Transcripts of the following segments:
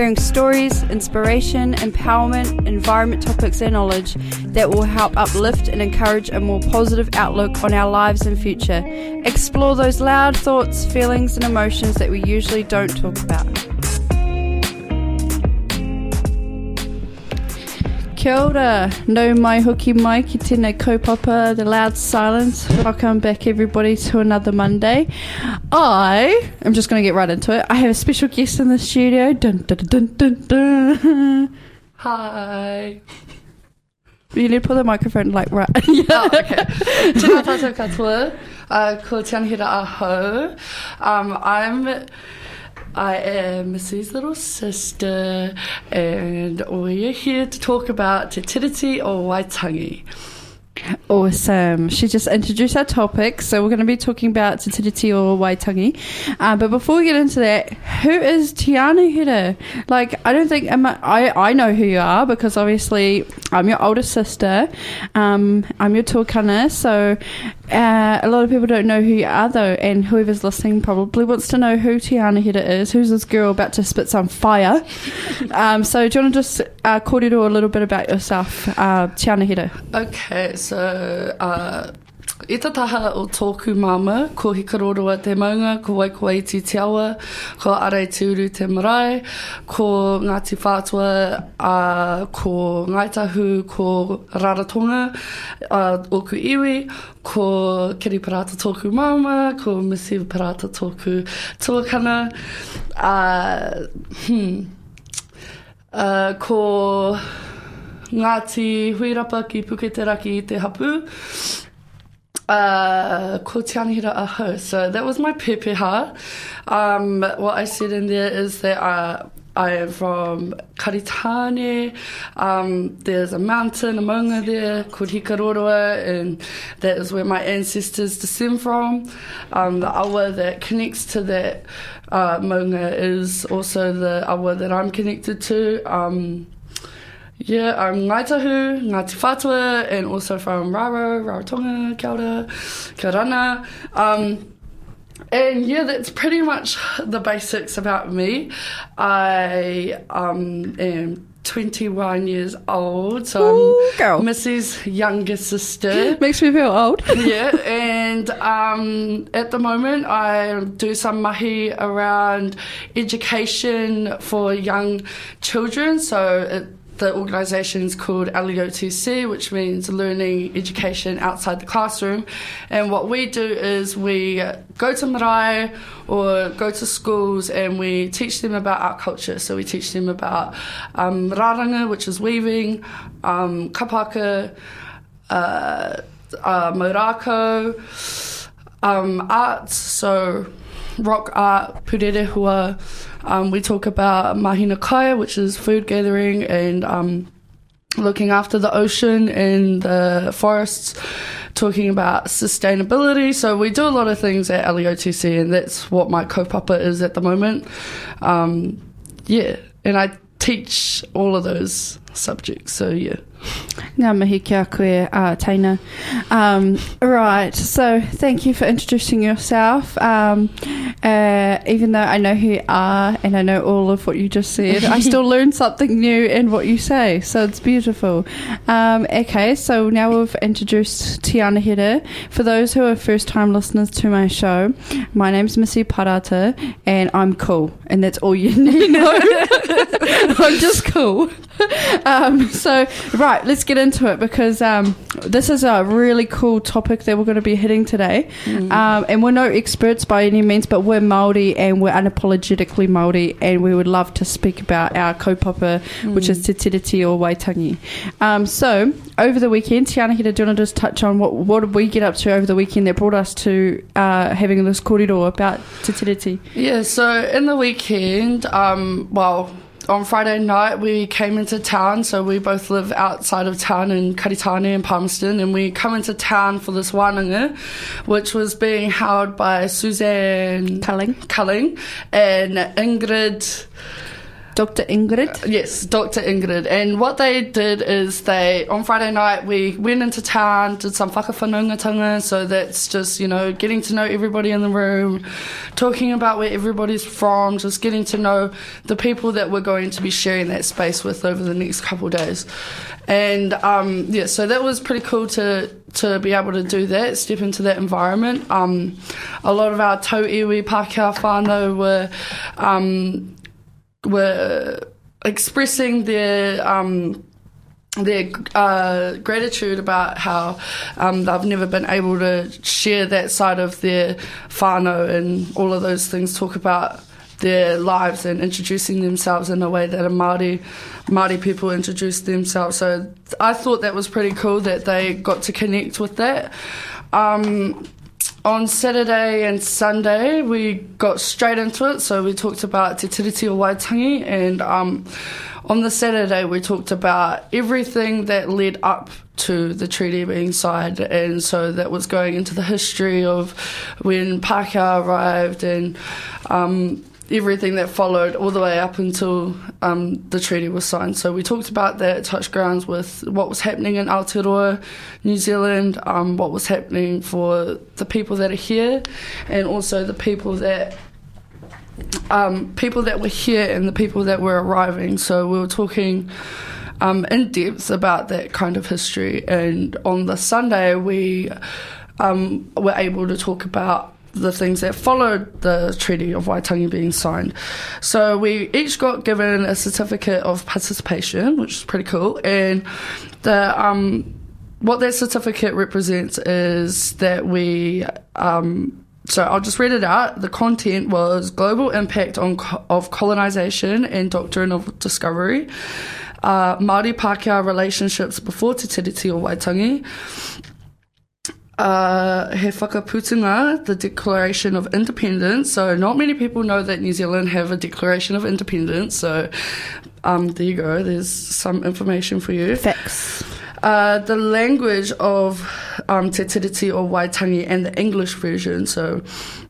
hearing stories, inspiration, empowerment, environment topics and knowledge that will help uplift and encourage a more positive outlook on our lives and future. Explore those loud thoughts, feelings and emotions that we usually don't talk about. Kia ora, no mai hoki mai ki tēnei kaupapa, the loud silence. Welcome back everybody to another Monday. I am just going to get right into it. I have a special guest in the studio. Dun, dun, dun, dun, dun. Hi. You need to put the microphone like right. Oh, okay. Tēnā tātou katoa, uh, ko Tianahira Aho. Um, I'm, I am Missy's little sister, and we're here to talk about Te Tiriti o Waitangi. Awesome. She just introduced our topic, so we're going to be talking about Te Tiriti o Waitangi. Uh, but before we get into that, who is Tiana Hira? Like, I don't think am I, I, I know who you are because obviously I'm your older sister. Um, I'm your tuakana, so uh, a lot of people don't know who you are though, and whoever's listening probably wants to know who Tiana Hira is. Who's this girl about to spit some fire? um, so do you want to just uh, kōrero a little bit about yourself, uh, Tiana Hira? Okay, so uh, i tā taha o tōku māma, ko hikaroroa te maunga, ko waikowai ti te awa, ko arai te uru te marae, ko Ngāti Whātua, uh, ko Ngaitahu, ko Raratonga, uh, oku iwi, ko Kiri Parata tōku māma, ko Missy Parata tōku tuakana, uh, hmm, uh, ko Ngāti Huirapa ki Puketeraki i te hapu. Uh, ko tianihira Aho. So that was my pepeha. Um, what I said in there is that uh, I am from Karitane. Um, there's a mountain, a maunga there called Hikaroroa, and that is where my ancestors descend from. Um, the awa that connects to that uh, maunga is also the awa that I'm connected to. Um, yeah, I'm Ngaitahu, Ngāti Whātua, and also from Raro, Rarotonga, Kia ora, Kia rana. Um, and yeah, that's pretty much the basics about me. I um, am 21 years old, so Ooh, I'm girl. Missy's younger sister. Makes me feel old. yeah, and um, at the moment I do some mahi around education for young children. So it, the organisation is called LEOTC, which means Learning Education Outside the Classroom. And what we do is we go to marae or go to schools and we teach them about our culture. So we teach them about um, raranga, which is weaving, um, kapa haka, uh, uh, um, arts, so rock art, purerehua. Um, we talk about mahinga kai, which is food gathering and um, looking after the ocean and the forests, talking about sustainability. So we do a lot of things at LEOTC, and that's what my kaupapa is at the moment. Um, yeah, and I teach all of those subjects. So yeah. Ngā mihi kia koe, uh, Taina. Um, right, so thank you for introducing yourself. Um, uh, even though I know who you are and I know all of what you just said, I still learn something new in what you say, so it's beautiful. Um, okay, so now we've introduced Tiana Hira. For those who are first time listeners to my show, my name's Missy Parata and I'm cool, and that's all you need to know. I'm just cool. Um, so, right, let's get into it because um, this is a really cool topic that we're going to be hitting today. Um, and we're no experts by any means, but we're Māori and we're unapologetically Māori, and we would love to speak about our kaupapa, which is Te Tiriti o Waitangi. Um, so, over the weekend, Tiana Hira, do you want to just touch on what, what did we get up to over the weekend that brought us to uh, having this kōrero about Te Tiriti? Yeah, so in the weekend, um, well, on Friday night, we came into town. So we both live outside of town in Karitane and Palmerston, and we come into town for this wānanga, which was being held by Suzanne Culling. Culling and Ingrid. Dr. Ingrid. Yes, Dr. Ingrid. And what they did is they, on Friday night, we went into town, did some whakawhanaungatanga. So that's just, you know, getting to know everybody in the room, talking about where everybody's from, just getting to know the people that we're going to be sharing that space with over the next couple days. And um, yeah, so that was pretty cool to to be able to do that, step into that environment. Um, a lot of our tau iwi Pākehā whānau were um, were expressing their um, their uh, gratitude about how um, they've never been able to share that side of their whānau and all of those things, talk about their lives and introducing themselves in a way that a Māori, Māori people introduce themselves. So I thought that was pretty cool that they got to connect with that. Um, on Saturday and Sunday, we got straight into it. So we talked about Te Tiriti o Waitangi, and um, on the Saturday, we talked about everything that led up to the treaty being signed. And so that was going into the history of when Pākehā arrived and um, everything that followed all the way up until um, the treaty was signed. So we talked about that, touch grounds with what was happening in Aotearoa, New Zealand, um, what was happening for the people that are here, and also the people that. Um, people that were here and the people that were arriving. So we were talking um, in depth about that kind of history. And on the Sunday, we um, were able to talk about the things that followed the Treaty of Waitangi being signed. So we each got given a certificate of participation, which is pretty cool. And the um, what that certificate represents is that we. Um, so I'll just read it out. The content was global impact on of colonization and doctrine of discovery, uh, Māori Pākehā relationships before Te Tiriti o Waitangi, uh, he whakaputanga, the Declaration of Independence. So not many people know that New Zealand have a Declaration of Independence. So um, there you go. There's some information for you. Facts. Uh, the language of um, Te Tiriti o Waitangi and the English version. So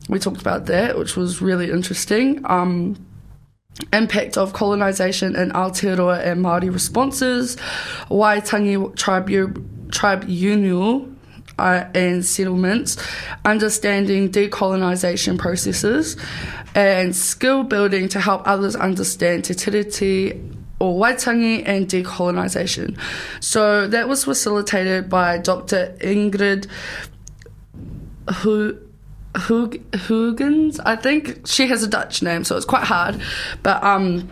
we talked about that, which was really interesting. Um, impact of colonisation in Aotearoa and Māori responses, Waitangi tribu- tribunal and settlements, understanding decolonisation processes, and skill building to help others understand Te Tiriti o Waitangi and decolonisation. So that was facilitated by Dr. Ingrid Hu. Hug- Huygens, I think she has a Dutch name, so it's quite hard. But um,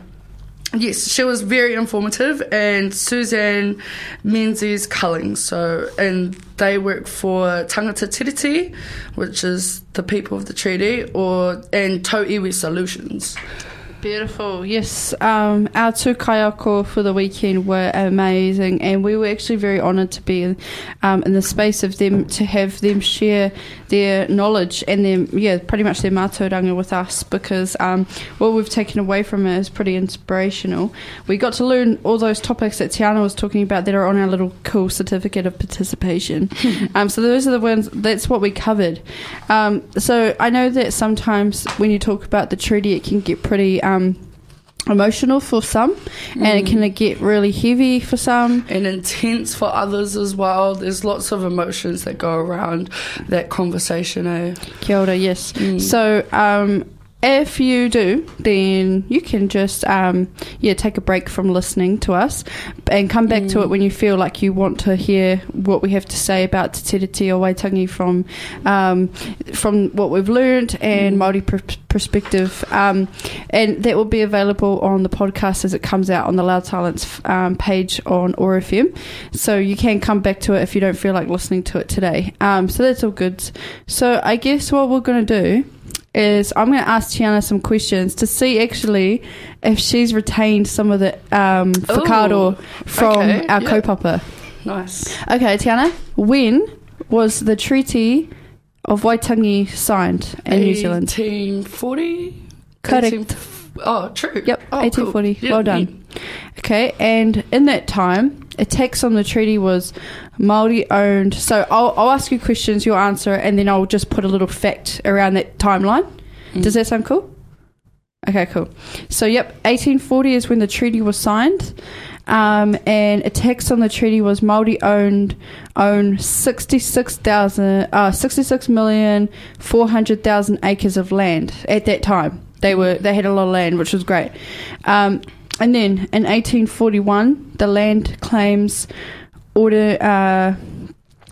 yes, she was very informative, and Suzanne Menzies Culling. So, and they work for Tangata Tiriti, which is the people of the treaty, or and Tau Iwi Solutions. Beautiful. Yes, um, our two kaiako for the weekend were amazing, and we were actually very honoured to be in, um, in the space of them to have them share their knowledge and their yeah, pretty much their mātauranga with us because um, what we've taken away from it is pretty inspirational. We got to learn all those topics that Tiana was talking about that are on our little cool certificate of participation. um, so those are the ones. That's what we covered. Um, so I know that sometimes when you talk about the treaty, it can get pretty um, emotional for some, and it can get really heavy for some. and intense for others as well. There's lots of emotions that go around that conversation. Eh? Kia ora, yes. So, um, if you do, then you can just um, yeah take a break from listening to us and come back to it when you feel like you want to hear what we have to say about Te Tiriti o Waitangi from um, from what we've learned and Māori pr- perspective. Um, and that will be available on the podcast as it comes out on the Loud Silence um, page on OAR FM. So you can come back to it if you don't feel like listening to it today. Um, so that's all good. So I guess what we're going to do is I'm going to ask Tiana some questions to see actually if she's retained some of the um, from okay, our yeah. kaupapa. Nice. Okay, Tiana, when was the Treaty of Waitangi signed in New Zealand? 1840? Correct. 18 Oh, true. Yep, Oh, 1840. cool. Well done. Okay, and in that time, a tax on the treaty was Maori owned. So I'll, I'll ask you questions, you'll answer, and then I'll just put a little fact around that timeline. Mm. Does that sound cool? Okay, cool. So, yep, 1840 is when the treaty was signed, um, and a tax on the treaty was Maori owned own 66,000, uh, 66 million 400,000 acres of land at that time. They were they had a lot of land, which was great. Um, and then in 1841, the land claims order. Uh,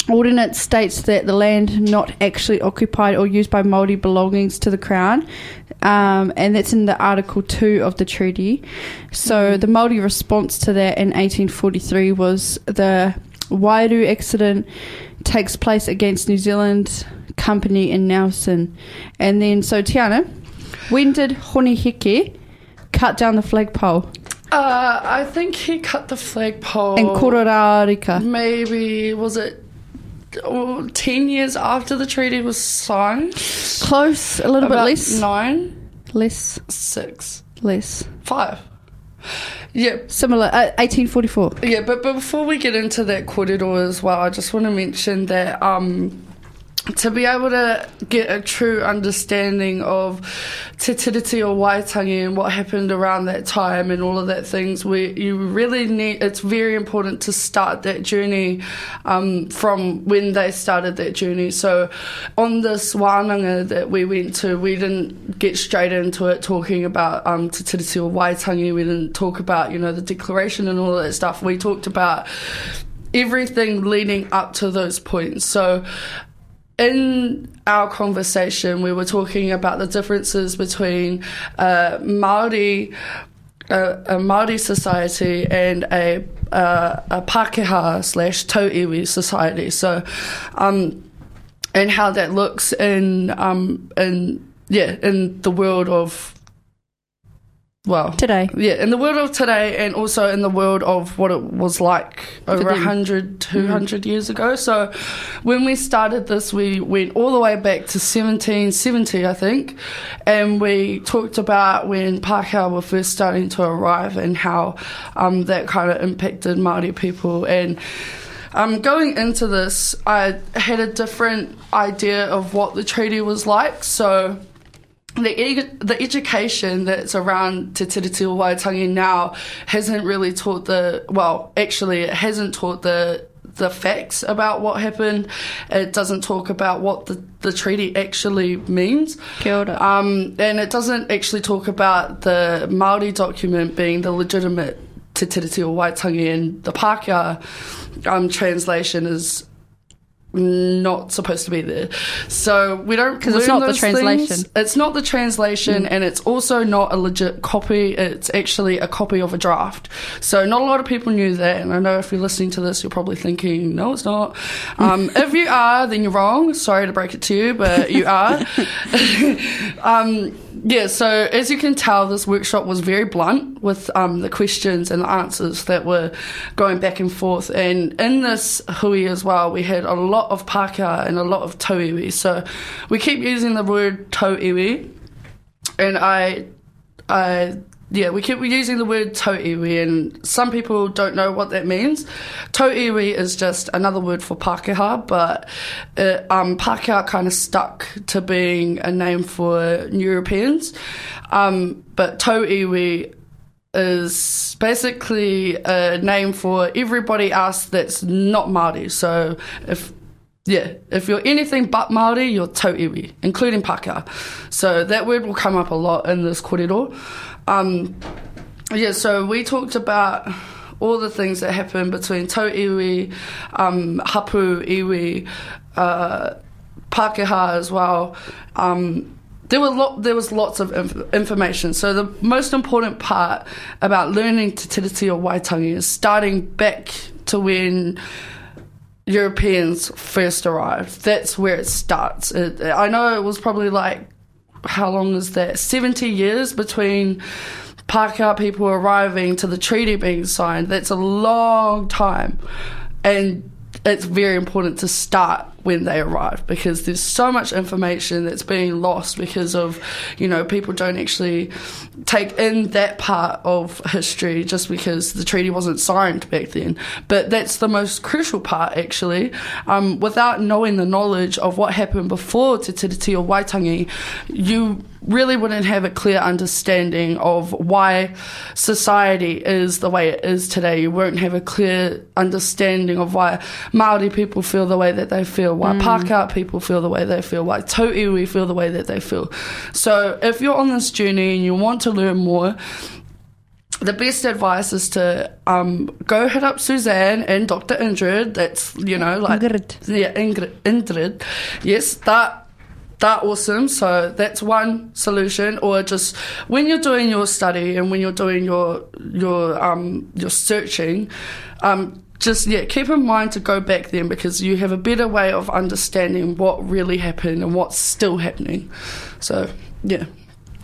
Ordinance states that the land not actually occupied or used by Māori belongings to the Crown, um, and that's in the Article 2 of the treaty. So the Māori response to that in 1843 was the Wairau accident takes place against New Zealand Company in Nelson. And then, so Tiana, when did Hone Heke cut down the flagpole Uh, I think he cut the flagpole. in Kororareka? Maybe was it ten years after the treaty was signed? Close, a little bit less. Nine, Less, six, less. five. Yeah, Similar, uh, 1844. yeah, but, but before we get into that kōrero as well, I just want to mention that um, to be able to get a true understanding of Te Tiriti o Waitangi and what happened around that time and all of that things, we you really need. It's very important to start that journey um, from when they started that journey. So on this wānanga that we went to, we didn't get straight into it talking about um, Te Tiriti o Waitangi. We didn't talk about you know the declaration and all that stuff. We talked about everything leading up to those points. So in our conversation, we were talking about the differences between uh, Maori, uh, a Maori society, and a uh, a Pākehā slash Tauiwi society. So, um, and how that looks in um, in yeah in the world of well Today. yeah, in the world of today and also in the world of what it was like over them. 100, 200 years ago. So when we started this, we went all the way back to 1770, I think, and we talked about when Pākehā were first starting to arrive and how um, that kind of impacted Māori people. And um, going into this, I had a different idea of what the treaty was like. So the, the education that's around Te Tiriti o Waitangi now hasn't really taught the well actually it hasn't taught the the facts about what happened. It doesn't talk about what the, the treaty actually means. Um, and it doesn't actually talk about the Maori document being the legitimate Te Tiriti o Waitangi and the Pākehā um, translation is not supposed to be there. So we don't because it's not the those things. translation. It's not the translation, and it's also not a legit copy. It's actually a copy of a draft. So not a lot of people knew that. And I know if you're listening to this, you're probably thinking, "No, it's not." Um, if you are, then you're wrong. Sorry to break it to you, but you are. um, yeah. So as you can tell, this workshop was very blunt with um, the questions and the answers that were going back and forth. And in this hui as well, we had a lot of Pākehā and a lot of tauiwi. So we keep using the word tauiwi, and I, I, yeah, we keep using the word tauiwi, and some people don't know what that means. Tauiwi is just another word for Pākehā, but it, um, Pākehā kind of stuck to being a name for Europeans. Um, but tauiwi is basically a name for everybody else that's not Māori. So if yeah, if you're anything but Māori, you're tauiwi, including Pākehā. So that word will come up a lot in this korero. Um, yeah, so we talked about all the things that happen between tauiwi, um, hapu iwi, uh, Pākehā as well. Um, there were there was lots of inf- information. So the most important part about learning Te Tiriti o Waitangi is starting back to when Europeans first arrived. That's where it starts. It, I know it was probably like how long is that? Seventy years between Pākehā people arriving to the treaty being signed. That's a long time, and it's very important to start when they arrive because there's so much information that's being lost because of, you know, people don't actually take in that part of history just because the treaty wasn't signed back then. But that's the most crucial part, actually. Um, without knowing the knowledge of what happened before Te Tiriti o Waitangi, you really wouldn't have a clear understanding of why society is the way it is today. You won't have a clear understanding of why Maori people feel the way that they feel, why mm. Pākehā people feel the way they feel, why Tauiwi feel the way that they feel. So if you're on this journey and you want to learn more, the best advice is to um, go hit up Suzanne and Dr. Ingrid. That's you know like Ingrid. Yeah, Ingrid. Ingrid. Yes, that that awesome. So that's one solution. Or just when you're doing your study and when you're doing your your um your searching, um, just yeah, keep in mind to go back then because you have a better way of understanding what really happened and what's still happening. So yeah.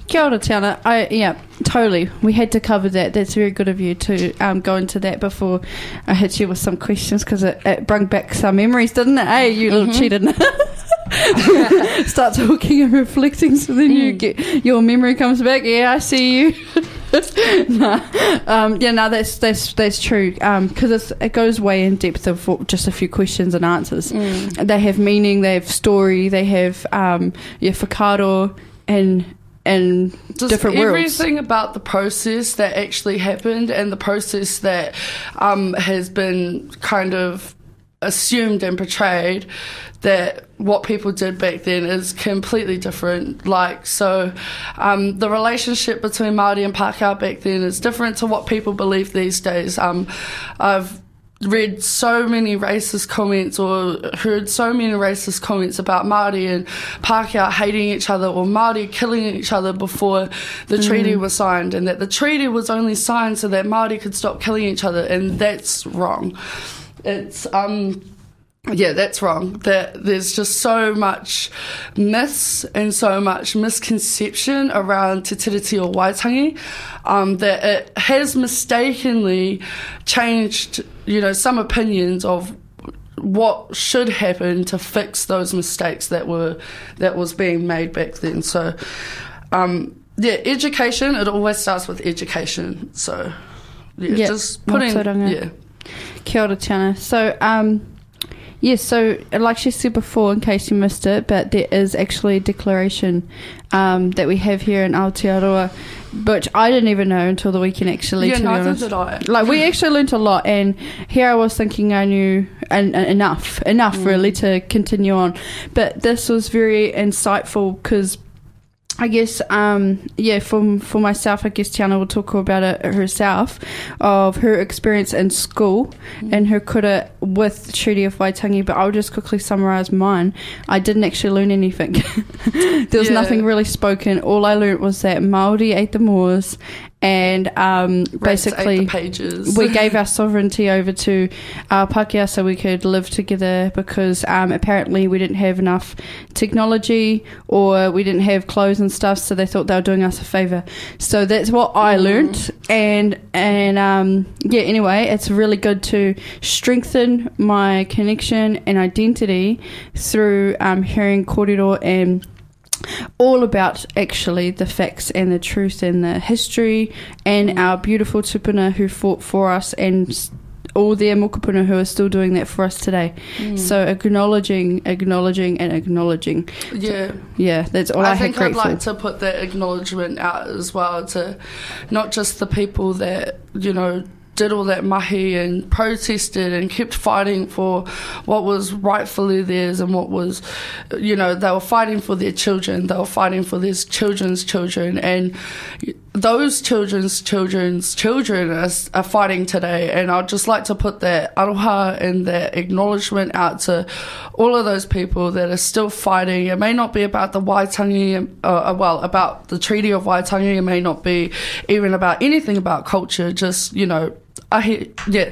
Kia ora, Tiana. I, yeah, totally. We had to cover that. That's very good of you to um, go into that before I hit you with some questions because it, it brought back some memories, didn't it? Hey, you little mm-hmm. cheated. Start talking and reflecting, so then mm. you get your memory comes back. Yeah, I see you. no, um, yeah, no, that's that's that's true because um, it goes way in depth of just a few questions and answers. Mm. They have meaning, they have story, they have um, yeah, and and Just different everything about the process that actually happened and the process that um, has been kind of assumed and portrayed that what people did back then is completely different. Like, so um, the relationship between Māori and Pākehā back then is different to what people believe these days. Um, I've read so many racist comments or heard so many racist comments about Māori and Pākehā hating each other or Māori killing each other before the mm. treaty was signed and that the treaty was only signed so that Māori could stop killing each other and that's wrong. It's um yeah, that's wrong. That there's just so much myths and so much misconception around Te Tiriti o Waitangi um, that it has mistakenly changed, you know, some opinions of what should happen to fix those mistakes that were that was being made back then. So, um, yeah, education. It always starts with education. So, yeah, yep. just putting yeah. Kia ora, Tiana. So, um, Yes, so like she said before, in case you missed it, but there is actually a declaration um, that we have here in Aotearoa, which I didn't even know until the weekend actually. Yeah, neither did I. Like we actually learnt a lot, and here I was thinking I knew en- enough, enough mm. really to continue on, but this was very insightful because I guess, um, yeah, for, for myself, I guess Tiana will talk about it herself of her experience in school mm. and her kura with Treaty of Waitangi, but I'll just quickly summarise mine. I didn't actually learn anything. there was yeah. nothing really spoken. All I learned was that Māori ate the Moriori and um, basically we gave our sovereignty over to our Pākehā so we could live together because um, apparently we didn't have enough technology or we didn't have clothes and stuff so they thought they were doing us a favour so that's what I mm. learnt. And and um, yeah anyway it's really good to strengthen my connection and identity through um, hearing kōrero and all about actually the facts and the truth and the history and mm. our beautiful tupuna who fought for us and all the mokopuna who are still doing that for us today. Mm. So acknowledging, acknowledging, and acknowledging. Yeah, yeah, that's all I, I think I'd like to put that acknowledgement out as well to not just the people that you know did all that mahi and protested and kept fighting for what was rightfully theirs and what was, you know, they were fighting for their children. They were fighting for their children's children. And those children's children's children are, are fighting today. And I'd just like to put that aroha and that acknowledgement out to all of those people that are still fighting. It may not be about the Waitangi, uh, uh well, about the Treaty of Waitangi. It may not be even about anything about culture. Just, you know, I hear, yeah,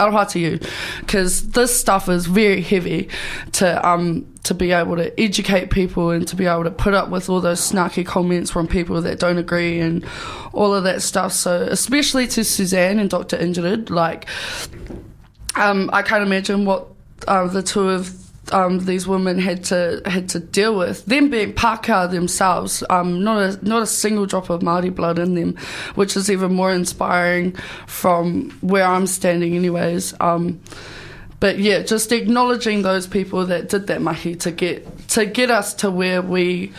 aroha to you, because this stuff is very heavy to um to be able to educate people and to be able to put up with all those snarky comments from people that don't agree and all of that stuff. So especially to Suzanne and Dr. Ingrid, like um, I can't imagine what uh, the two of um, these women had to had to deal with. Them being Pākehā themselves, um, not a not a single drop of Māori blood in them, which is even more inspiring from where I'm standing, anyways. Um, but yeah, just acknowledging those people that did that mahi to get to get us to where we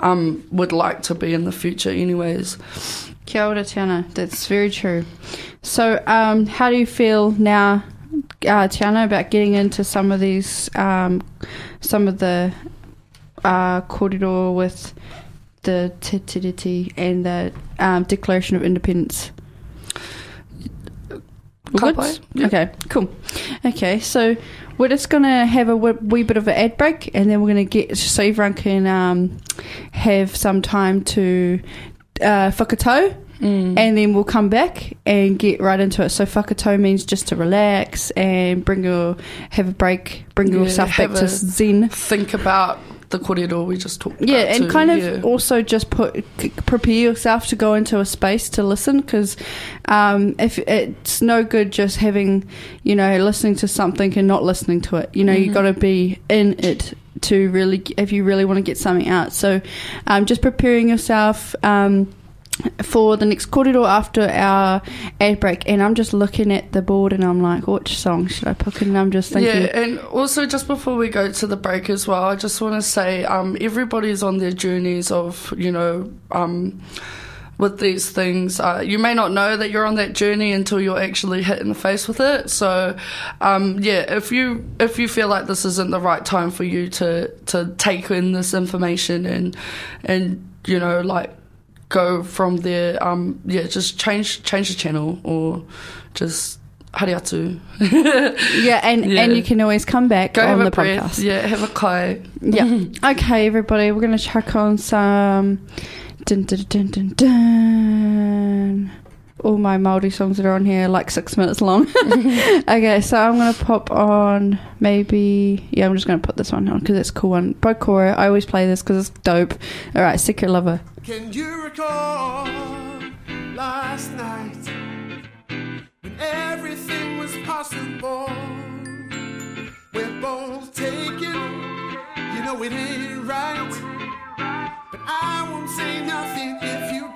um, would like to be in the future, anyways. Kia ora, Tiana. That's very true. So, um, how do you feel now, uh, Tiana, about getting into some of these, um, some of the uh, korero with the Te and the um, Declaration of Independence? Good? Okay, cool. Okay, so we're just gonna have a wee bit of an ad break, and then we're gonna get so everyone can um, have some time to uh, whakatau, Mm. and then we'll come back and get right into it. So whakatau means just to relax and bring your have a break, bring Yeah, yourself back to Zen. Think about the kōrero we just talked Yeah, and too, kind of yeah. also just put prepare yourself to go into a space to listen because um, if it's no good just having you know listening to something and not listening to it. You know, you Mhm. got to be in it to really if you really want to get something out. So, um, just preparing yourself. Um, for the next korero after our ad break, and I'm just looking at the board and I'm like, which song should I pick? And I'm just thinking, Yeah, and also just before we go to the break as well, I just want to say um, everybody's on their journeys of, you know, um, with these things. Uh, you may not know that you're on that journey until you're actually hit in the face with it. So, um, yeah, if you if you feel like this isn't the right time for you to to take in this information and and you know like go from there, um, yeah, just change change the channel or just hariatu. yeah, and Yeah. and you can always come back Go on have the a breath. podcast. Yeah, have a kai. Yeah. okay, everybody, we're going to chuck on some. Dun, dun, dun, dun, dun. All my Māori songs that are on here, like six minutes long. okay, so I'm going to pop on maybe. Yeah, I'm just going to put this one on because it's a cool one. By Cora. I always play this because it's dope. All right, Secret Lover. Can you recall last night when everything was possible? We're both taken, you know it ain't right. But I won't say nothing if you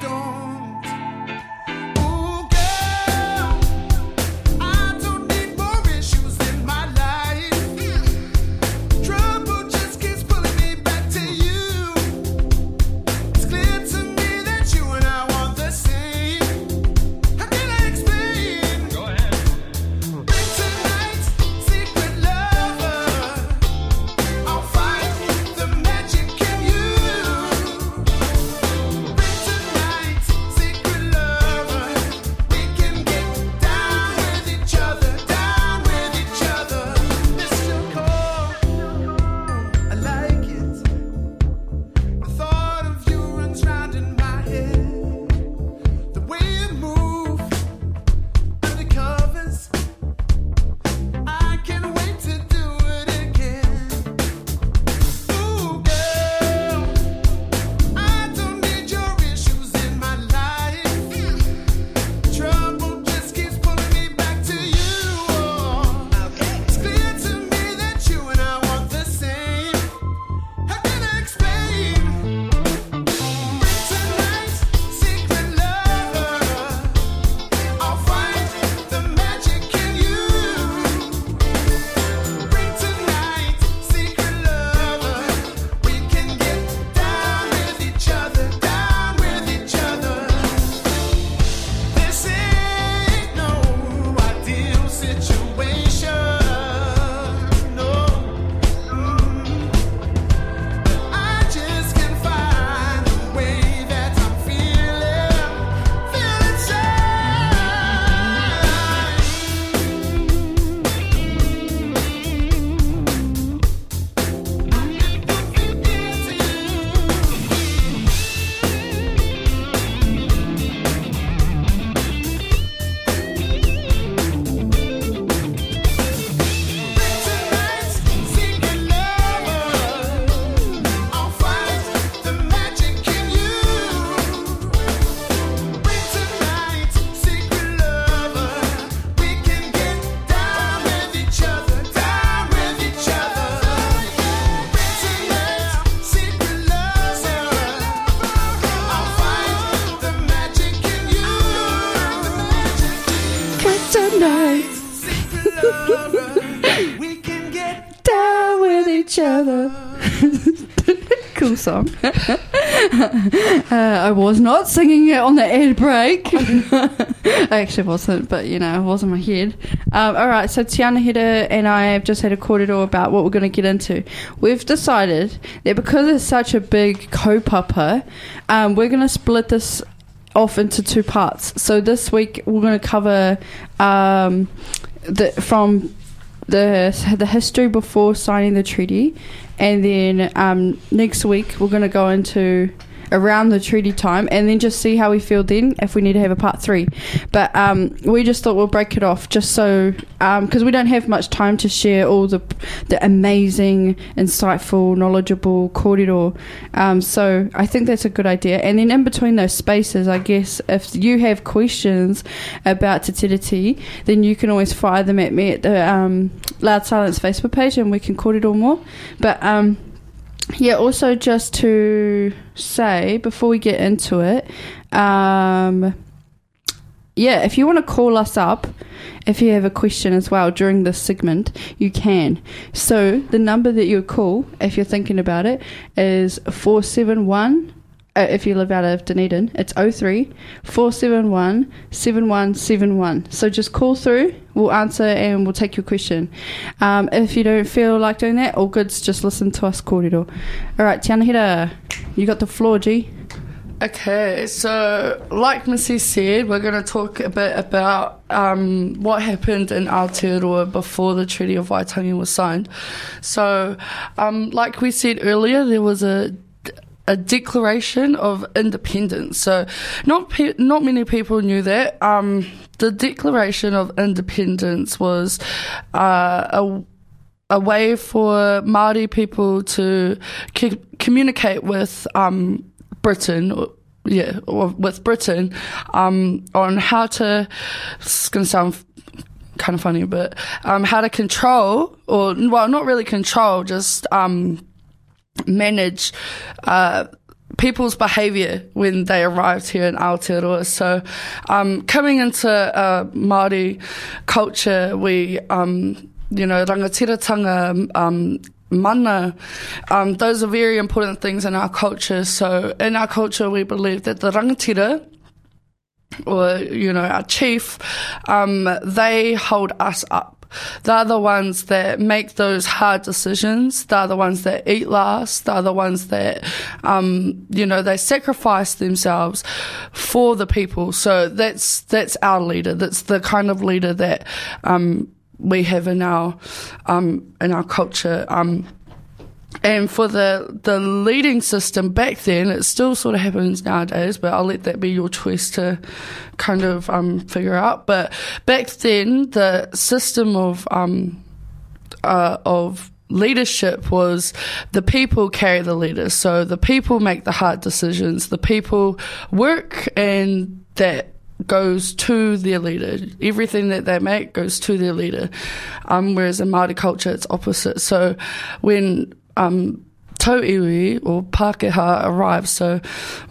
was not singing it on the ad break. I actually wasn't, but you know, it was in my head. Um, all right, so Tiana Hira and I have just had a kōrero about what we're going to get into. We've decided that because it's such a big kaupapa, um, we're going to split this off into two parts. So this week we're going to cover um, the from the the history before signing the treaty, and then um, next week we're going to go into around the treaty time, and then just see how we feel then if we need to have a part three. But um, we just thought we'll break it off just so because we don't have much time to share all the the amazing, insightful, knowledgeable kōrero. Um, so I think that's a good idea. And then in between those spaces, I guess if you have questions about Te then you can always fire them at me at the um, Loud Silence Facebook page, and we can kōrero more. But um, yeah, also just to say before we get into it, um, yeah, if you want to call us up, if you have a question as well during this segment, you can. So the number that you call, if you're thinking about it, is 471. Uh, if you live out of Dunedin, it's 03 471 7171. So just call through, we'll answer and we'll take your question. Um, if you don't feel like doing that, all goods, just listen to us, Kōrero. All right, Tiana Hira, you got the floor, G. Okay, so like Missy said, we're going to talk a bit about um, what happened in Aotearoa before the Treaty of Waitangi was signed. So, um, like we said earlier, there was a a declaration of independence. So, not pe- not many people knew that. Um, the Declaration of Independence was uh, a a way for Maori people to c- communicate with um, Britain. or- Yeah, or with Britain um, on how to. It's going to sound kind of funny, but um, how to control, or well, not really control, just um, manage uh, people's behaviour when they arrived here in Aotearoa. So, um, coming into uh, Māori culture, we, um, you know, rangatiratanga, um, mana, um, those are very important things in our culture. So, in our culture, we believe that the rangatira, or you know our chief, um, they hold us up. They're the ones that make those hard decisions. They're the ones that eat last. They're the ones that, um, you know, they sacrifice themselves for the people. So that's that's our leader. That's the kind of leader that um, we have in our um, in our culture. Um, and for the the leading system back then, it still sort of happens nowadays, but I'll let that be your choice to kind of um, figure out. But back then, the system of um, uh, of leadership was the people carry the leaders. So the people make the hard decisions. The people work, and that goes to their leader. Everything that they make goes to their leader. Um, whereas in Māori culture, it's opposite. So when um, Tauiwi or Pākehā arrived, so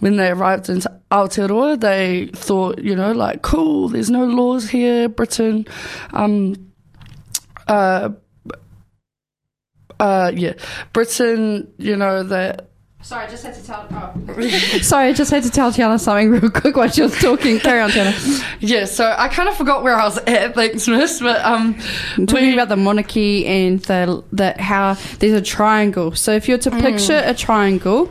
when they arrived into Aotearoa, they thought, you know, like, cool, there's no laws here, Britain, um, uh, uh, yeah, Britain, you know, that Sorry, I just had to tell. Oh. Sorry, I just had to tell Tiana something real quick while she was talking. Carry on, Tiana. Yeah, so I kind of forgot where I was at, thanks, Miss. But um, I'm talking about the monarchy and the the how there's a triangle. So if you're to picture a triangle,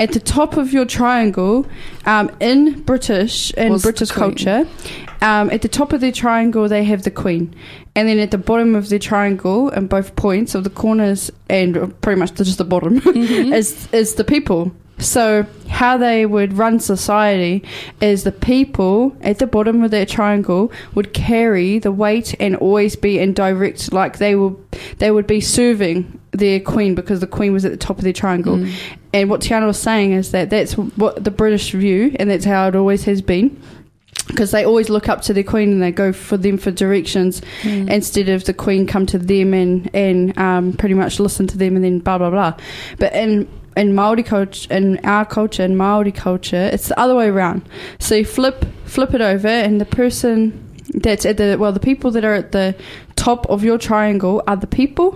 at the top of your triangle, um, in British in Was British culture, um, at the top of the triangle they have the queen, and then at the bottom of the triangle, and both points of the corners and pretty much just the bottom, is is the people. So how they would run society is the people at the bottom of their triangle would carry the weight and always be in direct like they will they would be serving their queen because the queen was at the top of their triangle. And what Tiana was saying is that that's what the British view and that's how it always has been because they always look up to their queen and they go for them for directions instead of the queen come to them and and um, pretty much listen to them and then blah blah blah. But in in Maori culture, in our culture, in Maori culture, it's the other way around. So you flip flip it over, and the person that's at the well the people that are at the top of your triangle are the people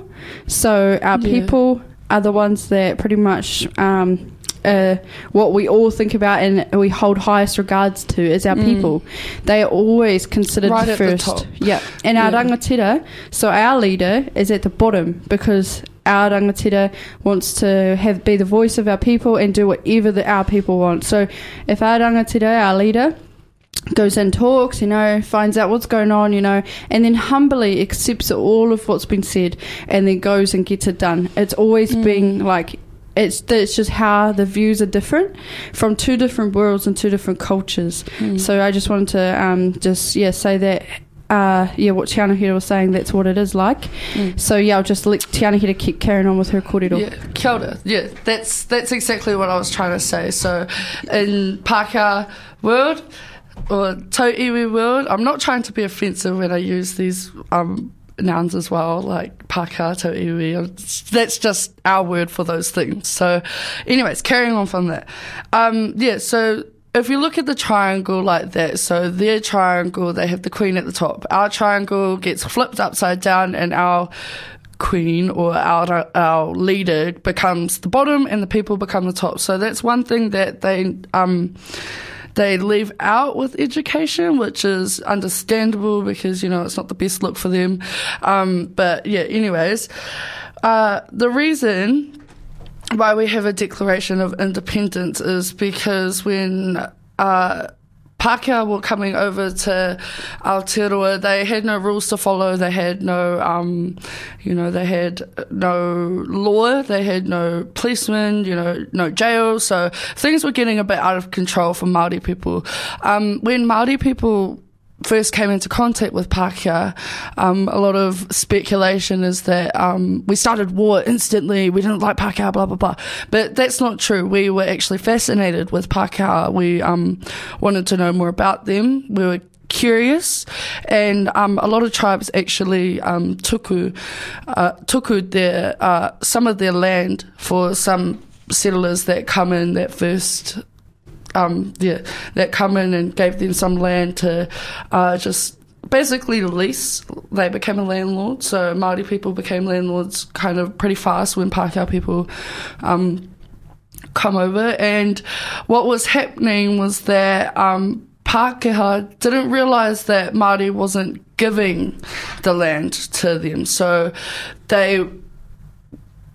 so our Yeah. people are the ones that pretty much um, uh, what we all think about and we hold highest regards to is our Mm. people they are always considered Right the at the first top. yeah and our Yeah. rangatira so our leader is at the bottom because our rangatira wants to have be the voice of our people and do whatever that our people want so if our rangatira our leader goes and talks, you know, finds out what's going on, you know, and then humbly accepts all of what's been said and then goes and gets it done. It's always Mm. been like it's it's just how the views are different from two different worlds and two different cultures. Mm. So I just wanted to um, just yeah say that. Uh, yeah, what Tiana Hira was saying, that's what it is like. Mm. So yeah, I'll just let Tiana Hira keep carrying on with her. Yeah, kia ora. Yeah, that's that's exactly what I was trying to say. So, in Pākehā world or Tau Iwi world, I'm not trying to be offensive when I use these um, nouns as well, like Tau Iwi. That's just our word for those things. So, anyways, carrying on from that. Um, yeah, so if you look at the triangle like that, so their triangle, they have the queen at the top. Our triangle gets flipped upside down, and our queen or our our leader becomes the bottom, and the people become the top. So that's one thing that they um they leave out with education, which is understandable because you know it's not the best look for them. Um, but yeah, anyways, uh, the reason why we have a Declaration of Independence is because when uh, Pākehā were coming over to Aotearoa, they had no rules to follow. They had no, um, you know, they had no law. They had no policemen, you know, no jail. So things were getting a bit out of control for Māori people. Um, when Māori people first came into contact with Pākehā, um, a lot of speculation is that um, we started war instantly. We didn't like Pākehā, blah blah blah. But that's not true. We were actually fascinated with Pākehā. We um, wanted to know more about them. We were curious, and um, a lot of tribes actually um, tuku uh, their uh, some of their land for some settlers that come in that first um, yeah, that come in and gave them some land to uh, just basically lease. They became a landlord, so Māori people became landlords kind of pretty fast when Pākehā people um, come over. And what was happening was that um, Pākehā didn't realise that Māori wasn't giving the land to them, so they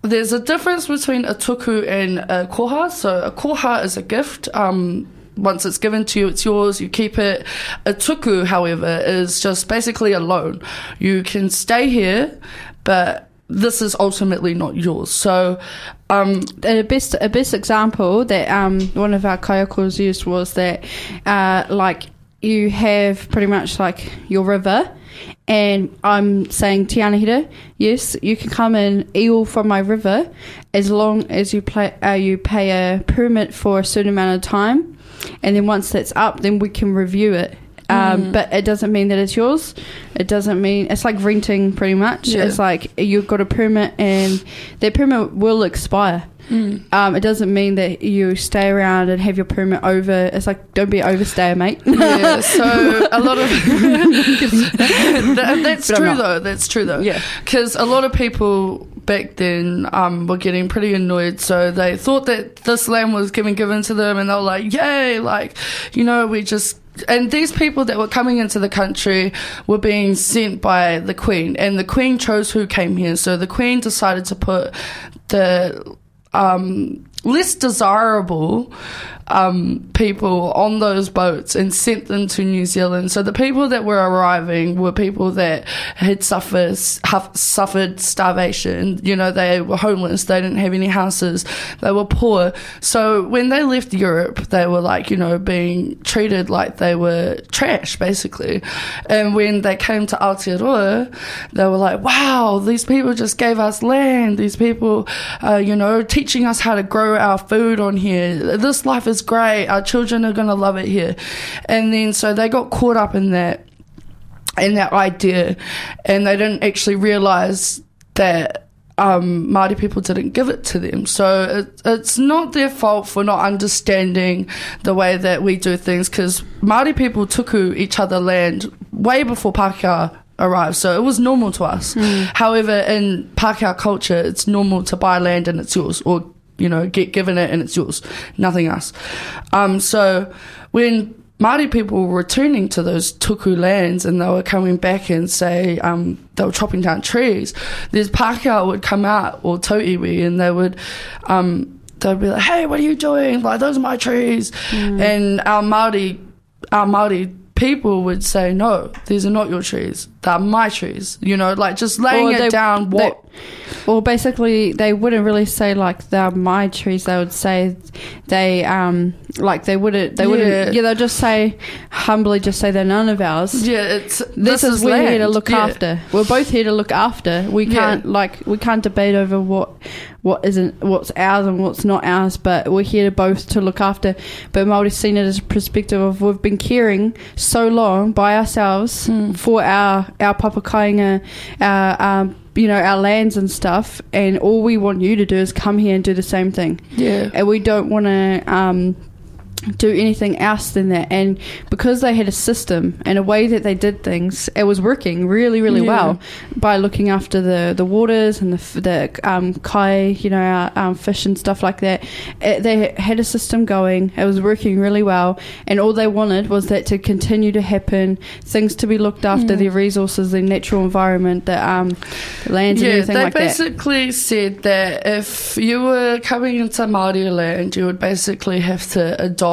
there's a difference between a tuku and a koha. So a koha is a gift. Um, once it's given to you, it's yours. You keep it. A tuku, however, is just basically a loan. You can stay here, but this is ultimately not yours. So, um, a best a best example that um, one of our kaiakos used was that uh, like you have pretty much like your river and I'm saying Tiana Hira, yes, you can come and eel from my river as long as you play uh, you pay a permit for a certain amount of time and then once that's up then we can review it. Um, But it doesn't mean that it's yours. It doesn't mean it's like renting, pretty much. Yeah. It's like you've got a permit, and that permit will expire. Um, it doesn't mean that you stay around and have your permit over. It's like don't be an overstayer, mate. yeah, so a lot of That- that's But true though. That's true though. Yeah. because a lot of people back then um, were getting pretty annoyed. So they thought that this land was given given to them, and they were like, "Yay!" Like, you know, we just. And these people that were coming into the country were being sent by the Queen, and the Queen chose who came here. So the Queen decided to put the um, less desirable um, people on those boats and sent them to New Zealand. So the people that were arriving were people that had suffered huff, suffered starvation. You know, they were homeless. They didn't have any houses. They were poor. So when they left Europe, they were like, you know, being treated like they were trash, basically. And when they came to Aotearoa, they were like, wow, these people just gave us land. These people, uh, you know, teaching us how to grow our food on here. This life is great. Our children are going to love it here. And then so they got caught up in that, in that idea, and they didn't actually realize that um, Māori people didn't give it to them. So it, it's not their fault for not understanding the way that we do things because Māori people tuku each other land way before Pākehā arrived, so it was normal to us. However, in Pākehā culture, it's normal to buy land and it's yours, or you know, get given it and it's yours, nothing else. Um, so when Māori people were returning to those tuku lands and they were coming back and say um, they were chopping down trees, these Pākehā would come out, or tauiwi, and they would um, they'd be like, "Hey, what are you doing? Like those are my trees," and our Māori our Māori people would say, "No, these are not your trees. They're my trees." You know, like just laying Or it they- down. What? Well, basically, they wouldn't really say like they're my trees. They would say they um like they wouldn't they wouldn't Yeah. yeah they'll just say humbly just say they're none of ours. yeah, it's This, is, we're here to look Yeah. after. We're both here to look after. We can't like we can't debate over what what isn't what's ours and what's not ours, but we're here to both to look after. But Maori seen it as a perspective of we've been caring so long by ourselves Hmm. for our our papakainga, our um, you know our lands and stuff, and all we want you to do is come here and do the same thing Yeah. and we don't want to um, do anything else than that. And because they had a system and a way that they did things, it was working really, really Yeah. well by looking after the, the waters and the, the um, kai, you know, our, um, fish and stuff like that. It, they had a system going. It was working really well, and all they wanted was that to continue to happen, things to be looked after, Mm. their resources, their natural environment, the, um, the lands and everything like that. They basically said that if you were coming into Māori land, you would basically have to adopt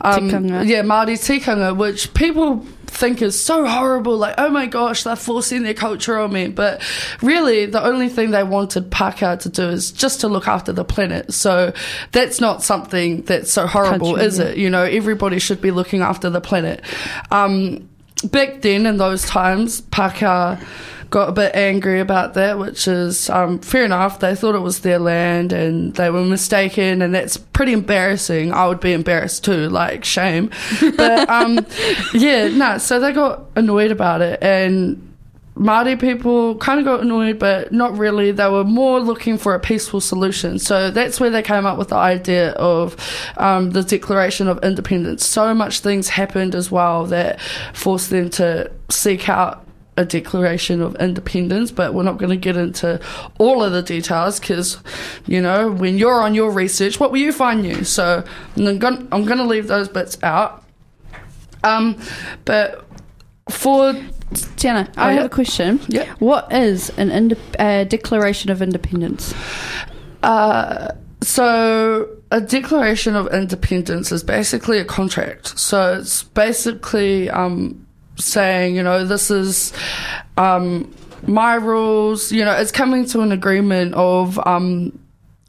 um, Tikanga. Yeah, Māori tikanga, which people think is so horrible. Like, oh my gosh, they're forcing their culture on me. But really, the only thing they wanted Pākehā to do is just to look after the planet. So that's not something that's so horrible, Country, is yeah. it? You know, everybody should be looking after the planet. Um, back then, in those times, Pākehā got a bit angry about that, which is um, fair enough. They thought it was their land and they were mistaken, and that's pretty embarrassing. I would be embarrassed too, like shame. But um, yeah, no, so they got annoyed about it, and Māori people kind of got annoyed, but not really. They were more looking for a peaceful solution. So that's where they came up with the idea of um, the Declaration of Independence. So much things happened as well that forced them to seek out a declaration of independence, but we're not going to get into all of the details because, you know, when you're on your research, what will you find new? So I'm going to leave those bits out. Um, but for Tiana, I Oh, have yeah. a question. Yeah. What is an inde- uh, Declaration of Independence? Uh, so a declaration of independence is basically a contract. So it's basically um, saying, you know, this is um, my rules. You know, it's coming to an agreement of um,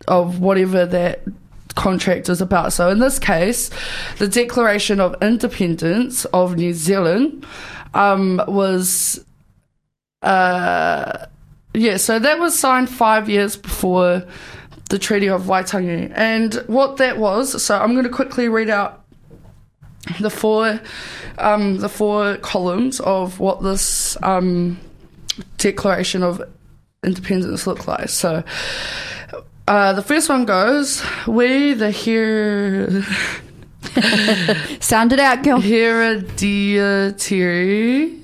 of whatever that contract is about. So in this case, the Declaration of Independence of New Zealand um, was. Uh, yeah, so that was signed five years before the Treaty of Waitangi. And what that was, so I'm going to quickly read out the four, um, the four columns of what this um, Declaration of Independence looked like. So uh, the first one goes, "We the here." Sound it out, girl. hereditary.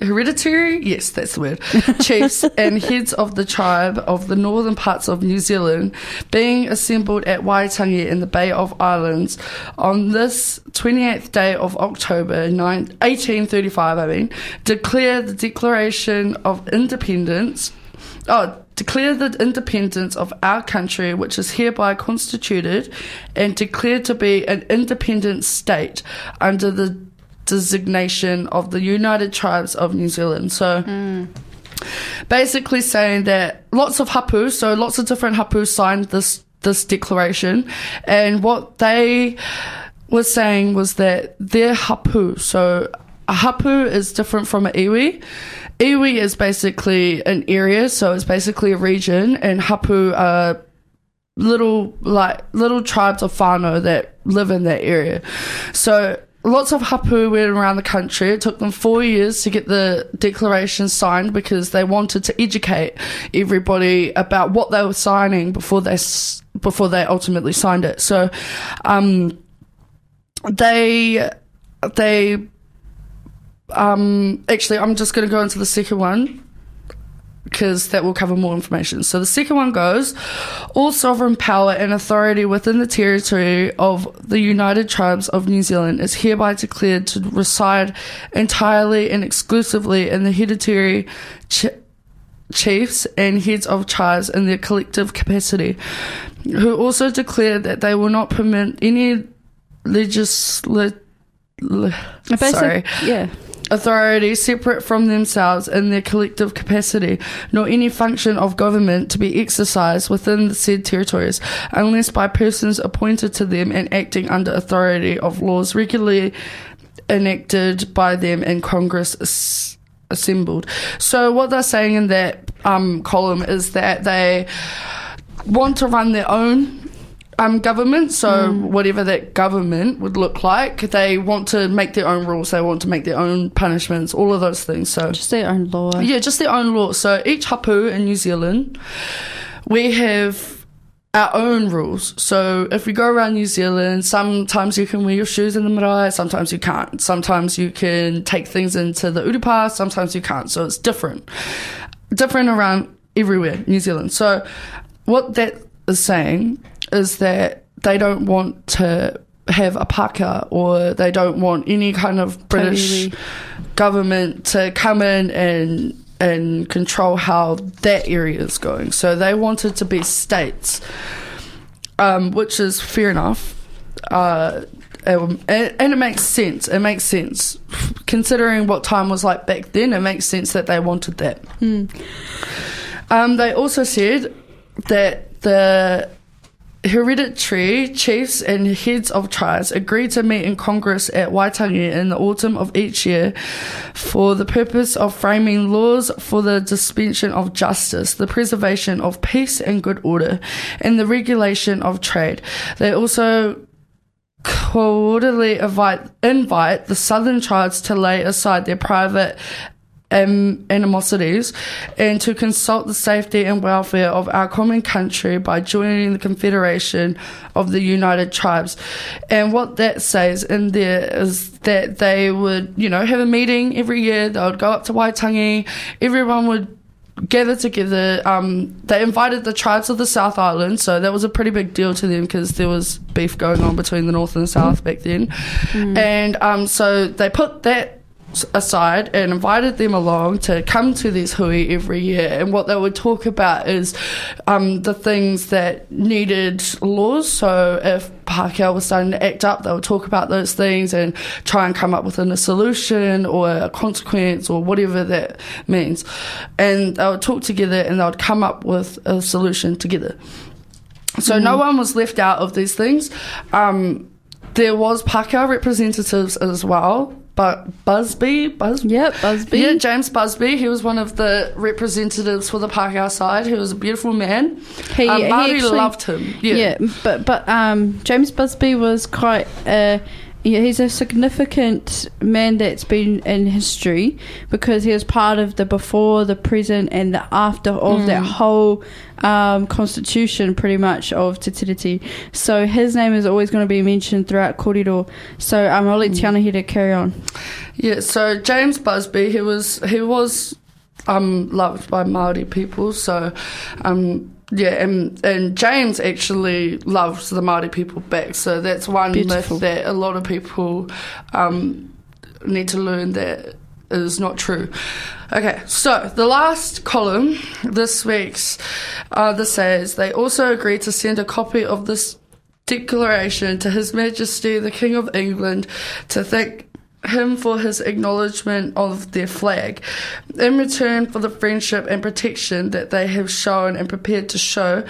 Hereditary? Yes that's the word. Chiefs and heads of the tribe of the northern parts of New Zealand being assembled at Waitangi in the Bay of Islands on this 28th day of October 9, 1835 I mean declare the declaration of independence. Oh, declare the independence of our country, which is hereby constituted and declared to be an independent state under the designation of the United Tribes of New Zealand. So, basically saying that lots of hapu, so lots of different hapu signed this this declaration, and what they were saying was that their hapu, so a hapu is different from an iwi. Iwi is basically an area, so it's basically a region, and hapu are little like little tribes of whānau that live in that area. So lots of hapu went around the country. It took them four years to get the declaration signed because they wanted to educate everybody about what they were signing before they before they ultimately signed it. So um, they they um, actually, I'm just going to go into the second one because that will cover more information. So the second one goes all sovereign power and authority within the territory of the United Tribes of New Zealand is hereby declared to reside entirely and exclusively in the hereditary ch- chiefs and heads of tribes in their collective capacity, who also declared that they will not permit any legislative. Basic- Sorry Yeah. Authority separate from themselves in their collective capacity, nor any function of government to be exercised within the said territories, unless by persons appointed to them and acting under authority of laws regularly enacted by them in Congress as- assembled. So what they're saying in that um, column is that they want to run their own um, government. So whatever that government would look like, they want to make their own rules. They want to make their own punishments. All of those things. So Just their own law. yeah, just their own law. So each hapu in New Zealand, we have our own rules. So if we go around New Zealand, sometimes you can wear your shoes in the marae, sometimes you can't. Sometimes you can take things into the urupa, sometimes you can't. So it's different. Different around everywhere, New Zealand. So what that is saying is that they don't want to have a paka or they don't want any kind of British Totally. government to come in and and control how that area is going. So they wanted to be states, um, which is fair enough. Uh, um, and, and it makes sense. It makes sense. Considering what time was like back then, it makes sense that they wanted that. Um, they also said that the hereditary chiefs and heads of tribes agreed to meet in Congress at Waitangi in the autumn of each year for the purpose of framing laws for the dispensation of justice, the preservation of peace and good order, and the regulation of trade. They also quarterly invite, invite the southern tribes to lay aside their private um, animosities and to consult the safety and welfare of our common country by joining the Confederation of the United Tribes. And what that says in there is that they would, you know, have a meeting every year. They would go up to Waitangi. Everyone would gather together. Um, they invited the tribes of the South Island, so that was a pretty big deal to them because there was beef going on between the North and the South back then. And um, so they put that aside and invited them along to come to these hui every year. And what they would talk about is um, the things that needed laws. So if Pākehā was starting to act up, they would talk about those things and try and come up with a solution or a consequence or whatever that means. And they would talk together and they would come up with a solution together. So no one was left out of these things. Um, there was Pākehā representatives as well, but Busby, Bus, Yep, Busby. yeah, James Busby. He was one of the representatives for the Pākehā side. He was a beautiful man. He, um, he actually- loved him. Yeah. Yeah, but but um, James Busby was quite. Uh, yeah, he's a significant man that's been in history because he was part of the before, the present, and the after of that whole um, constitution, pretty much of Te Tiriti. So his name is always going to be mentioned throughout Kōrero. So um, I'll let Tiana Hira to carry on. Yeah, so James Busby, he was he was um loved by Maori people. So um yeah, and and James actually loves the Maori people back. So that's one Beautiful. myth that a lot of people um need to learn that is not true. Okay, so the last column this week's uh, this says they also agreed to send a copy of this declaration to His Majesty the King of England to thank him for his acknowledgement of their flag. In return for the friendship and protection that they have shown and prepared to show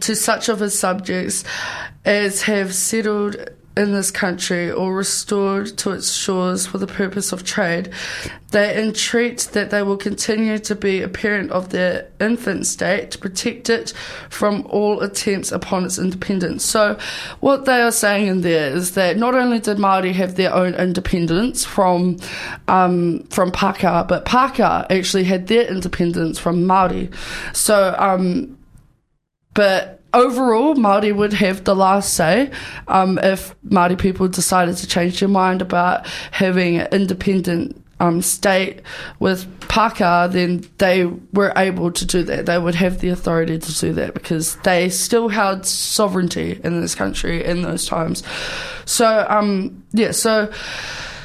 to such of his subjects as have settled in this country or restored to its shores for the purpose of trade. They entreat that they will continue to be a parent of their infant state to protect it from all attempts upon its independence. So, what they are saying in there is that not only did Māori have their own independence from um, from Pākehā, but Pākehā actually had their independence from Māori. So, um, but overall, Māori would have the last say um, if Māori people decided to change their mind about having an independent um, state with Pākehā, then they were able to do that. They would have the authority to do that because they still held sovereignty in this country in those times. So, um, yeah, so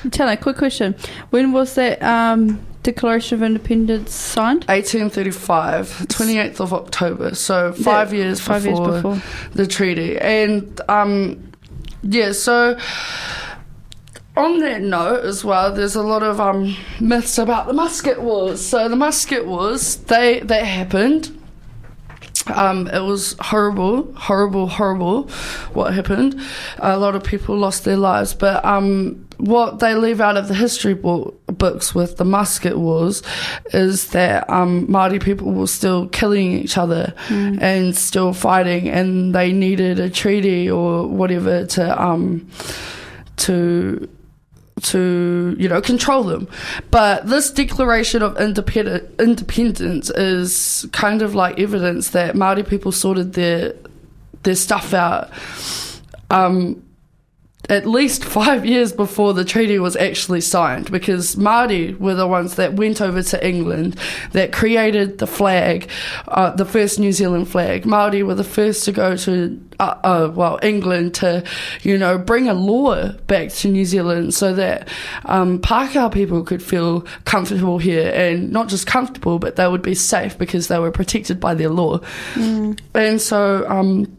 Tell a quick question. When was that um, Declaration of Independence signed? 1835, 28th of October. So five years five years before before. the treaty. And um, yeah, so on that note as well, there's a lot of um, myths about the musket wars. So the musket wars, they they happened. Um, it was horrible, horrible, horrible what happened. A lot of people lost their lives, but um, what they leave out of the history bo- books with the musket wars is that um, Māori people were still killing each other and still fighting, and they needed a treaty or whatever to um, to to you know control them. But this declaration of independent independence is kind of like evidence that Maori people sorted their their stuff out. Um at least five years before the treaty was actually signed because Māori were the ones that went over to England that created the flag, uh, the first New Zealand flag. Māori were the first to go to, uh, uh, well, England to, you know, bring a law back to New Zealand so that um, Pākehā people could feel comfortable here and not just comfortable, but they would be safe because they were protected by their law. And so, um,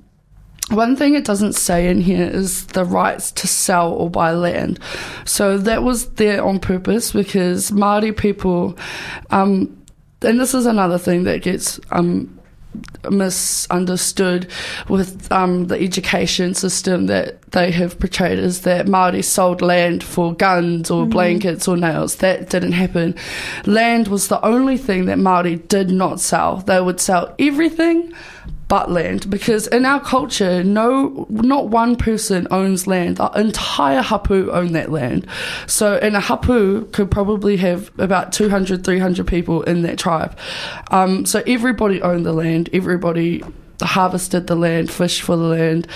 one thing it doesn't say in here is the rights to sell or buy land. So that was there on purpose because Māori people, um, and this is another thing that gets um, misunderstood with um, the education system that they have portrayed is that Māori sold land for guns or blankets or nails. That didn't happen. Land was the only thing that Māori did not sell. They would sell everything but land because in our culture no not one person owns land. The entire hapu own that land. So in a hapu could probably have about 200 300 people in that tribe. Um, so everybody owned the land. Everybody harvested the land fished for the land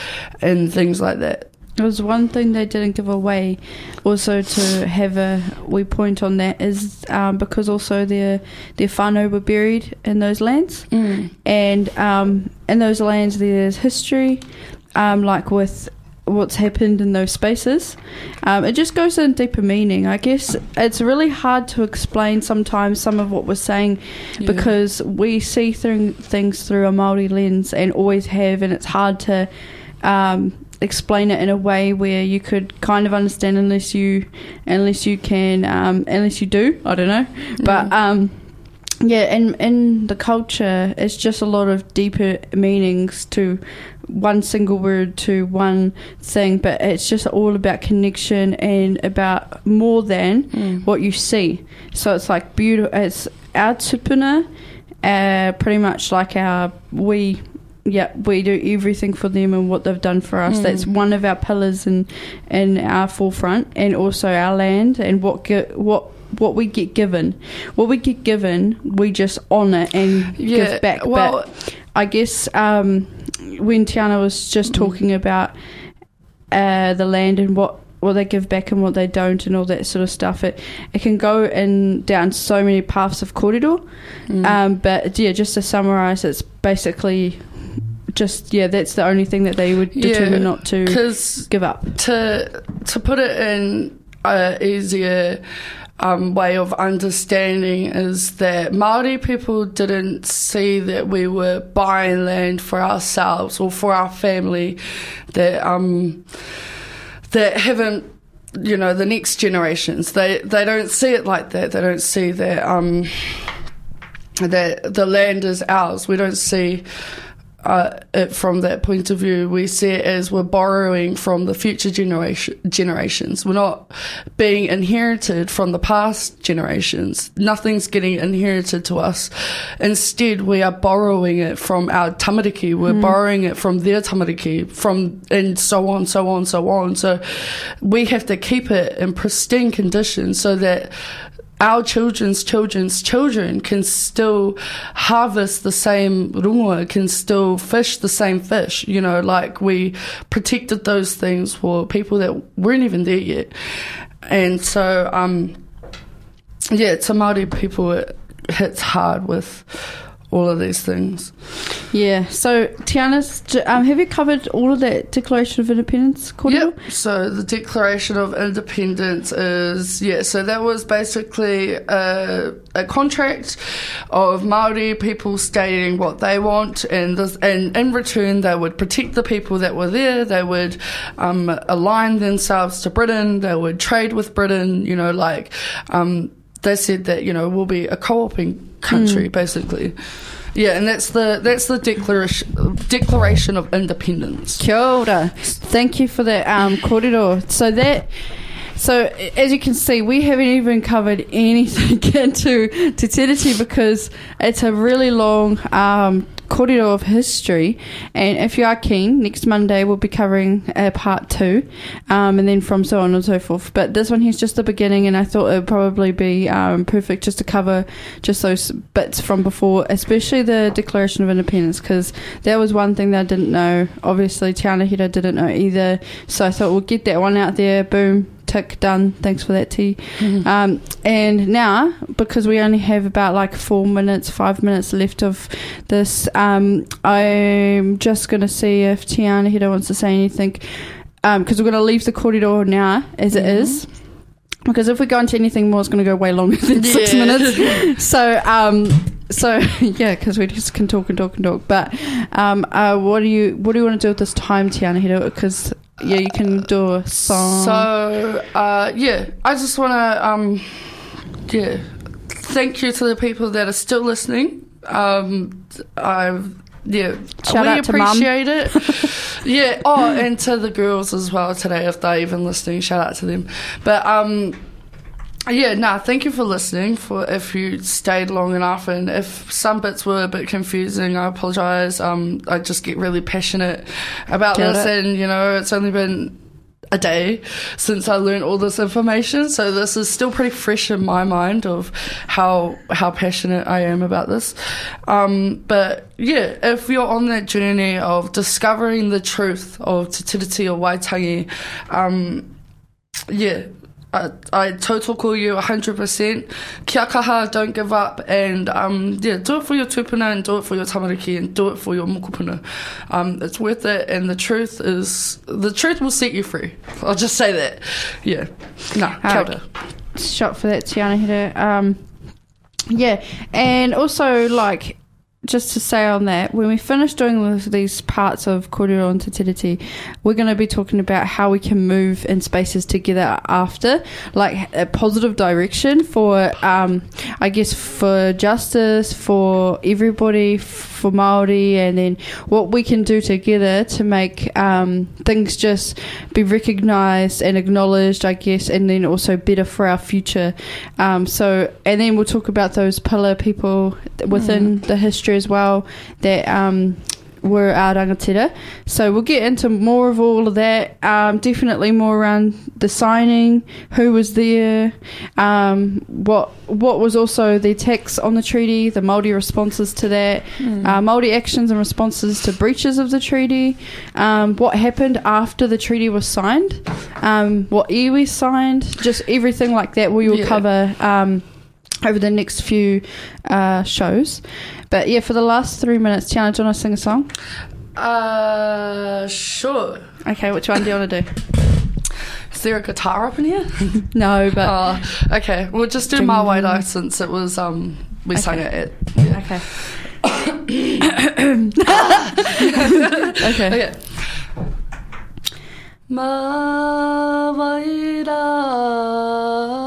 and things like that It was one thing they didn't give away. Also, to have a we point on that is um, because also their their whānau were buried in those lands, and um, in those lands there's history, um, like with what's happened in those spaces. Um, it just goes in deeper meaning. I guess it's really hard to explain sometimes some of what we're saying Yeah. because we see through things through a Maori lens and always have, and it's hard to um, explain it in a way where you could kind of understand unless you unless you can um, unless you do. I don't know, but. Um, yeah, and in the culture, it's just a lot of deeper meanings to one single word to one thing, but it's just all about connection and about more than what you see. So it's like beautiful. It's our tupuna, uh, pretty much like our we. Yeah, we do everything for them and what they've done for us. That's one of our pillars in in our forefront, and also our land and what what what we get given. What we get given, we just honour and Yeah, give back. well- but I guess um, when Tiana was just Mm. talking about uh, the land and what what they give back and what they don't and all that sort of stuff, it it can go in down so many paths of korero. Mm. Um, but yeah, just to summarise, it's basically just yeah, that's the only thing that they would determine Yeah, not to give up. to to put it in a easier um, way of understanding is that Maori people didn't see that we were buying land for ourselves or for our family that um that haven't you know the next generations. They they don't see it like that. They don't see that um that the land is ours. We don't see uh, it from that point of view. We see it as we're borrowing from the future generation generations. We're not being inherited from the past generations. Nothing's getting inherited to us. Instead, we are borrowing it from our tamariki. We're borrowing it from their tamariki, from and so on, so on, so on. So we have to keep it in pristine condition so that our children's children's children can still harvest the same runga, can still fish the same fish. You know, like we protected those things for people that weren't even there yet. And so, um, yeah, to Māori people, it hits hard with all of these things. Yeah. So, Tiana's, um, have you covered all of that Declaration of Independence, Kōrero? Yep. So the Declaration of Independence is yeah. So that was basically a, a contract of Maori people stating what they want, and this, and in return they would protect the people that were there. They would um, align themselves to Britain. They would trade with Britain. You know, like um, they said that you know we'll be a co-oping country basically. Yeah, and that's the that's the declaration Declaration of Independence. Kia ora. Thank you for that, um, kōrero. So that, so as you can see, we haven't even covered anything into Te Tiriti because it's a really long um, kōrero of history. And if you are keen, next Monday we'll be covering uh, part two, um, and then from so on and so forth. But this one here's just the beginning, and I thought it would probably be um, perfect just to cover just those bits from before, especially the Declaration of Independence, because that was one thing that I didn't know. Obviously, Tiana Hira didn't know either. So I thought we'll get that one out there. Boom. Tick done. Thanks for that, T. Um, and now, because we only have about like four minutes, five minutes left of this, um, I'm just going to see if Tiana Hira wants to say anything. Because we're going to leave the kōrero now as it is. Because if we go into anything more, it's going to go way longer than six minutes. so, um, so yeah, because we just can talk and talk and talk. But um, uh, what do you what do you want to do with this time, Tiana Hira? Because yeah, you can do a song. So uh, yeah, I just want to um, yeah, thank you to the people that are still listening. Um, I yeah, Shout we appreciate it. yeah. Oh, and to the girls as well today if they're even listening. Shout out to them. But um. Yeah, nah, thank you for listening. For if you stayed long enough, and if some bits were a bit confusing, I apologise. Um, I just get really passionate about Get this, it. and you know, it's only been a day since I learned all this information, so this is still pretty fresh in my mind of how how passionate I am about this. Um, but yeah, if you're on that journey of discovering the truth of Te Tiriti o Waitangi, um, yeah. I, I total call you 100%. Kia kaha, don't give up. And um, yeah, do it for your tupuna and do it for your tamariki and do it for your mokopuna. Um, it's worth it. And the truth is, the truth will set you free. I'll just say that. Yeah. Nah, kia ora. shot for that, Tiana Hira. Um, yeah, and also like just to say on that, when we finish doing these parts of Kōrero and Te we're going to be talking about how we can move in spaces together after, like a positive direction for, um, I guess, for justice, for everybody, for Māori, and then what we can do together to make um, things just be recognised and acknowledged, I guess, and then also better for our future. Um, so, and then we'll talk about those pillar people within the history as well that um, were our rangatira. So we'll get into more of all of that. Um, definitely more around the signing, who was there, um, what what was also the attacks on the treaty, the Māori responses to that, uh, Māori actions and responses to breaches of the treaty, um, what happened after the treaty was signed, um, what iwi signed, just everything like that we will Yeah. cover um, over the next few uh, shows. But yeah, for the last three minutes, Tiana, do you want to sing a song? Uh, sure. Okay, which one do you want to do? Is there a guitar up in here? No, but Uh, okay, we'll just do Ding. My Way Life since it was, um, we sang it at. Yeah. okay. okay. Okay. Mawaira e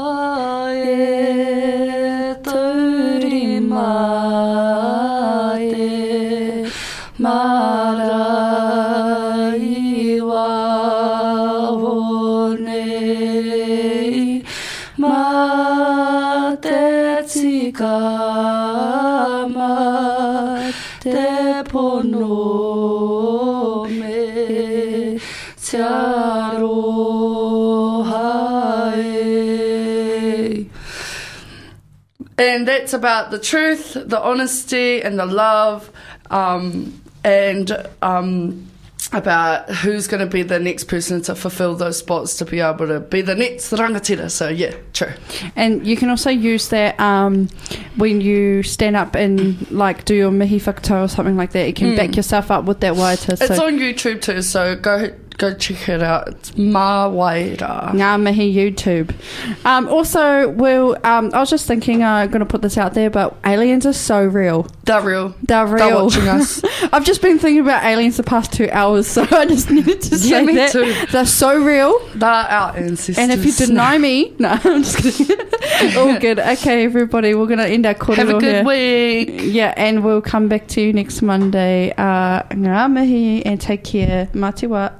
and that's about the truth, the honesty, and the love, um, and um, about who's going to be the next person to fulfill those spots to be able to be the next rangatira. So yeah, true. And you can also use that um, when you stand up and like do your mihi whakatau or something like that. You can back yourself up with that waiata. It's so on YouTube too, so go go check it out. It's Ma Waira. Ngā mihi YouTube. Um, also, we'll, um, I was just thinking, I'm going to put this out there, but aliens are so real. They're real. They're real. They're watching us. I've just been thinking about aliens the past two hours, so I just needed to Yeah, say me that. too. They're so real. They're our ancestors. And if you deny me, no, I'm just kidding. All good. Okay, everybody, we're going to end our korero have a good here. week. Yeah, and we'll come back to you next Monday. Uh, ngā mihi and take care. Wā.